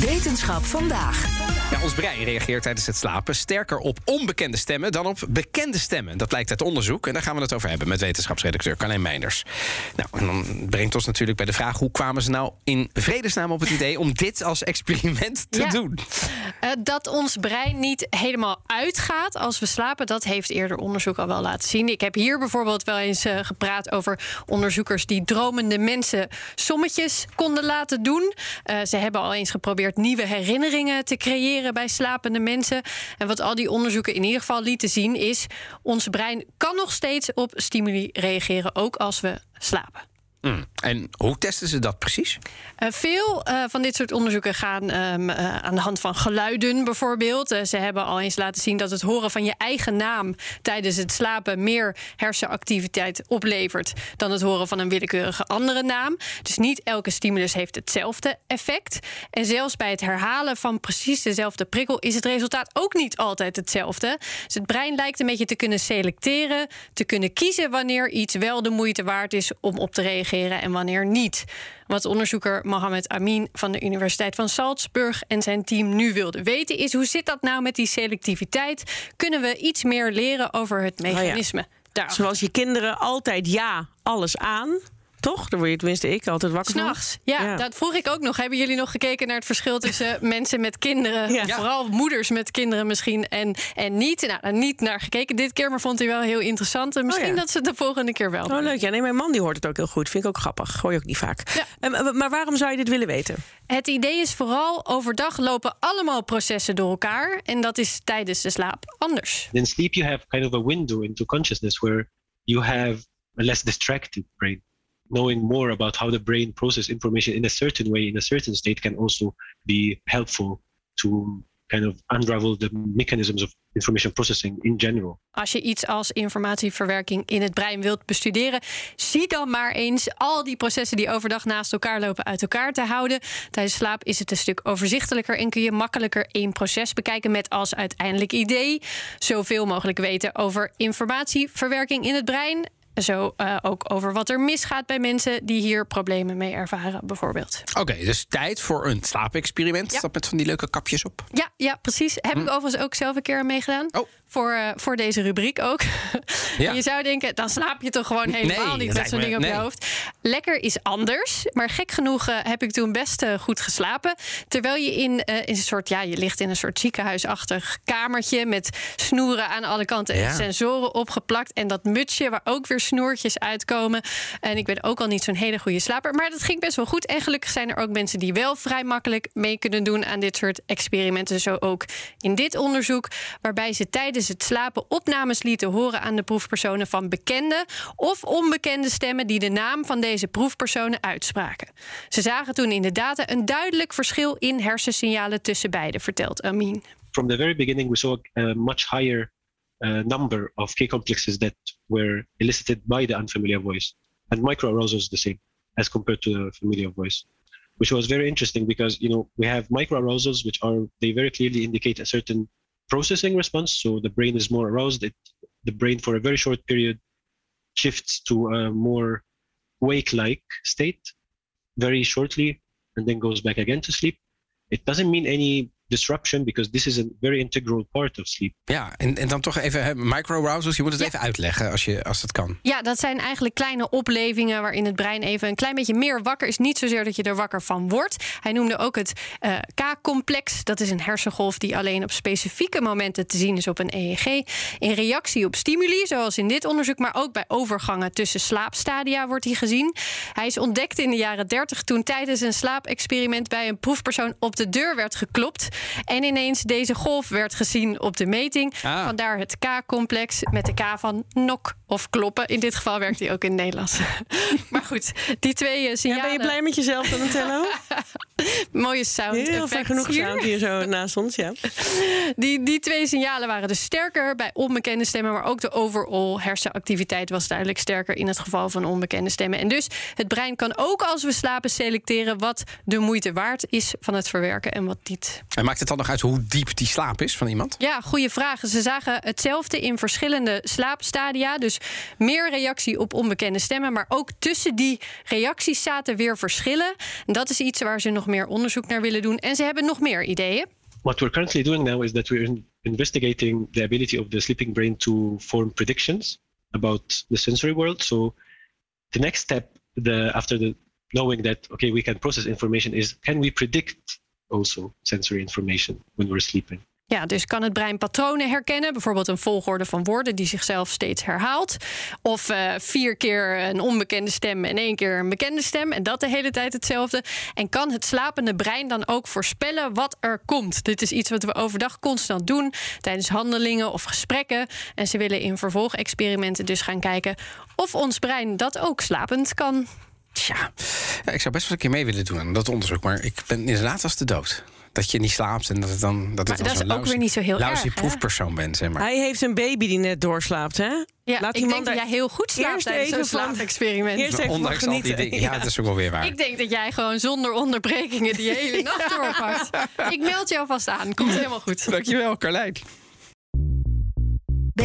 Wetenschap vandaag. Ja, ons brein reageert tijdens het slapen sterker op onbekende stemmen dan op bekende stemmen. Dat blijkt uit onderzoek en daar gaan we het over hebben met wetenschapsredacteur Carlijn Meinders. Nou, en dan brengt ons natuurlijk bij de vraag: hoe kwamen ze nou in vredesnaam op het idee om dit als experiment te Ja. doen? Eh, dat ons brein niet helemaal uitgaat als we slapen, dat heeft eerder onderzoek al wel laten zien. Ik heb hier bijvoorbeeld wel eens eh, gepraat over onderzoekers die dromende mensen sommetjes konden laten doen. Eh, ze hebben al eens geprobeerd nieuwe herinneringen te creëren bij slapende mensen. En wat al die onderzoeken in ieder geval lieten zien is: ons brein kan nog steeds op stimuli reageren, ook als we slapen. En hoe testen ze dat precies? Eh, veel eh, van dit soort onderzoeken gaan ehm, eh, aan de hand van geluiden bijvoorbeeld. Ze hebben al eens laten zien dat het horen van je eigen naam tijdens het slapen meer hersenactiviteit oplevert dan het horen van een willekeurige andere naam. Dus niet elke stimulus heeft hetzelfde effect. En zelfs bij het herhalen van precies dezelfde prikkel is het resultaat ook niet altijd hetzelfde. Dus het brein lijkt een beetje te kunnen selecteren, te kunnen kiezen wanneer iets wel de moeite waard is om op te reageren en wanneer niet. Wat onderzoeker Mohamed Amin van de Universiteit van Salzburg en zijn team nu wilde weten is hoe zit dat nou met die selectiviteit? Kunnen we iets meer leren over het mechanisme? Daar. Zoals je kinderen altijd ja, alles aan. Toch? Daar word je tenminste ik altijd wakker van. S'nachts. Ja, Ja. dat vroeg ik ook nog. Hebben jullie nog gekeken naar het verschil tussen mensen met kinderen, Ja. vooral moeders met kinderen misschien, en, en niet? Nou, niet naar gekeken dit keer, maar vond hij wel heel interessant. En misschien Oh ja. dat ze het de volgende keer wel Oh, doen. leuk. Ja, nee, mijn man die hoort het ook heel goed. Vind ik ook grappig. Gooi je ook niet vaak. Ja. Ehm, maar waarom zou je dit willen weten? Het idee is vooral overdag lopen allemaal processen door elkaar en dat is tijdens de slaap anders. In sleep, you have kind of a window into consciousness where you have a less distracted brain. Knowing more about how the brain processes information in a certain way, in a certain state, can also be helpful to kind of unravel the mechanisms of information processing in general. Als je iets als informatieverwerking in het brein wilt bestuderen, zie dan maar eens al die processen die overdag naast elkaar lopen uit elkaar te houden. Tijdens slaap is het een stuk overzichtelijker en kun je makkelijker één proces bekijken met als uiteindelijk idee zoveel mogelijk weten over informatieverwerking in het brein. Zo eh, ook over wat er misgaat bij mensen die hier problemen mee ervaren, bijvoorbeeld. Oké, dus tijd voor een slaapexperiment. Ja. Dat met van die leuke kapjes op. Ja, ja precies. Heb ik overigens ook zelf een keer aan meegedaan. Hm. Oh. Voor, eh, voor deze rubriek ook. Ja. je zou denken, dan slaap je toch gewoon helemaal Nee, niet met zo'n ding op je hoofd. Lekker is anders. Maar gek genoeg eh, heb ik toen best goed geslapen. Terwijl je in, in een soort, ja, je ligt in een soort ziekenhuisachtig kamertje met snoeren aan alle kanten en Ja. sensoren opgeplakt. En dat mutsje waar ook weer snoertjes uitkomen. En ik ben ook al niet zo'n hele goede slaper. Maar dat ging best wel goed. En gelukkig zijn er ook mensen die wel vrij makkelijk mee kunnen doen aan dit soort experimenten. Zo ook in dit onderzoek, waarbij ze tijdens het slapen opnames lieten horen aan de proefpersonen van bekende of onbekende stemmen die de naam van deze proefpersonen uitspraken. Ze zagen toen in de data een duidelijk verschil in hersensignalen tussen beiden, vertelt Amin. From the very beginning, we saw a much higher uh, number of key complexes that were elicited by the unfamiliar voice, and microarousal is the same as compared to the familiar voice, which was very interesting because you know we have microarousals which are they very clearly indicate a certain processing response. So the brain is more aroused. It, the brain for a very short period shifts to a more wake-like state very shortly, and then goes back again to sleep. It doesn't mean any disruption because this is a very integral part of sleep. Ja, en, en dan toch even hè, microarousals. Je moet het Ja. even uitleggen als, je, als dat kan. Ja, dat zijn eigenlijk kleine oplevingen waarin het brein even een klein beetje meer wakker is. Niet zozeer dat je er wakker van wordt. Hij noemde ook het eh, K-complex. Dat is een hersengolf die alleen op specifieke momenten te zien is op een EEG. In reactie op stimuli, zoals in dit onderzoek, maar ook bij overgangen tussen slaapstadia wordt hij gezien. Hij is ontdekt in de jaren 30 toen tijdens een slaapexperiment bij een proefpersoon op de deur werd geklopt. En ineens deze golf werd gezien op de meting. Ah. Vandaar het K-complex met de K van nok of kloppen. In dit geval werkt hij ook in het Nederlands. maar goed, die twee eh, Ja, signalen... ben je blij met jezelf, Donatello? Mooie sound Heel genoeg hier. sound hier zo naast ons, ja. Die, die twee signalen waren dus sterker bij onbekende stemmen. Maar ook de overall hersenactiviteit was duidelijk sterker in het geval van onbekende stemmen. En dus het brein kan ook als we slapen selecteren wat de moeite waard is van het verwerken en wat niet. En maakt het dan nog uit hoe diep die slaap is van iemand? Ja, goede vraag. Ze zagen hetzelfde in verschillende slaapstadia. Dus meer reactie op onbekende stemmen. Maar ook tussen die reacties zaten weer verschillen. En dat is iets waar ze nog meer onderzoek naar willen doen. En ze hebben nog meer ideeën. What we're currently doing now is that we're in- investigating the ability of the sleeping brain to form predictions about the sensory world. So the next step, the after the knowing that okay we can process information is can we predict also sensory information when we're sleeping? Ja, dus kan het brein patronen herkennen? Bijvoorbeeld een volgorde van woorden die zichzelf steeds herhaalt. Of eh, vier keer een onbekende stem en één keer een bekende stem. En dat de hele tijd hetzelfde. En kan het slapende brein dan ook voorspellen wat er komt? Dit is iets wat we overdag constant doen tijdens handelingen of gesprekken. En ze willen in vervolgexperimenten dus gaan kijken of ons brein dat ook slapend kan. Tja, ja, ik zou best wel een keer mee willen doen aan dat onderzoek. Maar ik ben inderdaad als de dood. Dat je niet slaapt en dat het dan. Dat, het Maar dan dat is ook lousy- weer niet zo heel lousy erg, proefpersoon bent, zeg maar. Hij heeft een baby die net doorslaapt, hè? Ja, Laat die ik man denk dat daar jij heel goed slaapt tijdens zo'n even van- slaapexperiment. Eerst even van Ondanks al die dingen. Ja, dat is ook wel weer waar. Ik denk dat jij gewoon zonder onderbrekingen die hele nacht doorpakt. Ik meld jou vast aan. Komt helemaal goed. Dankjewel, Carlijn.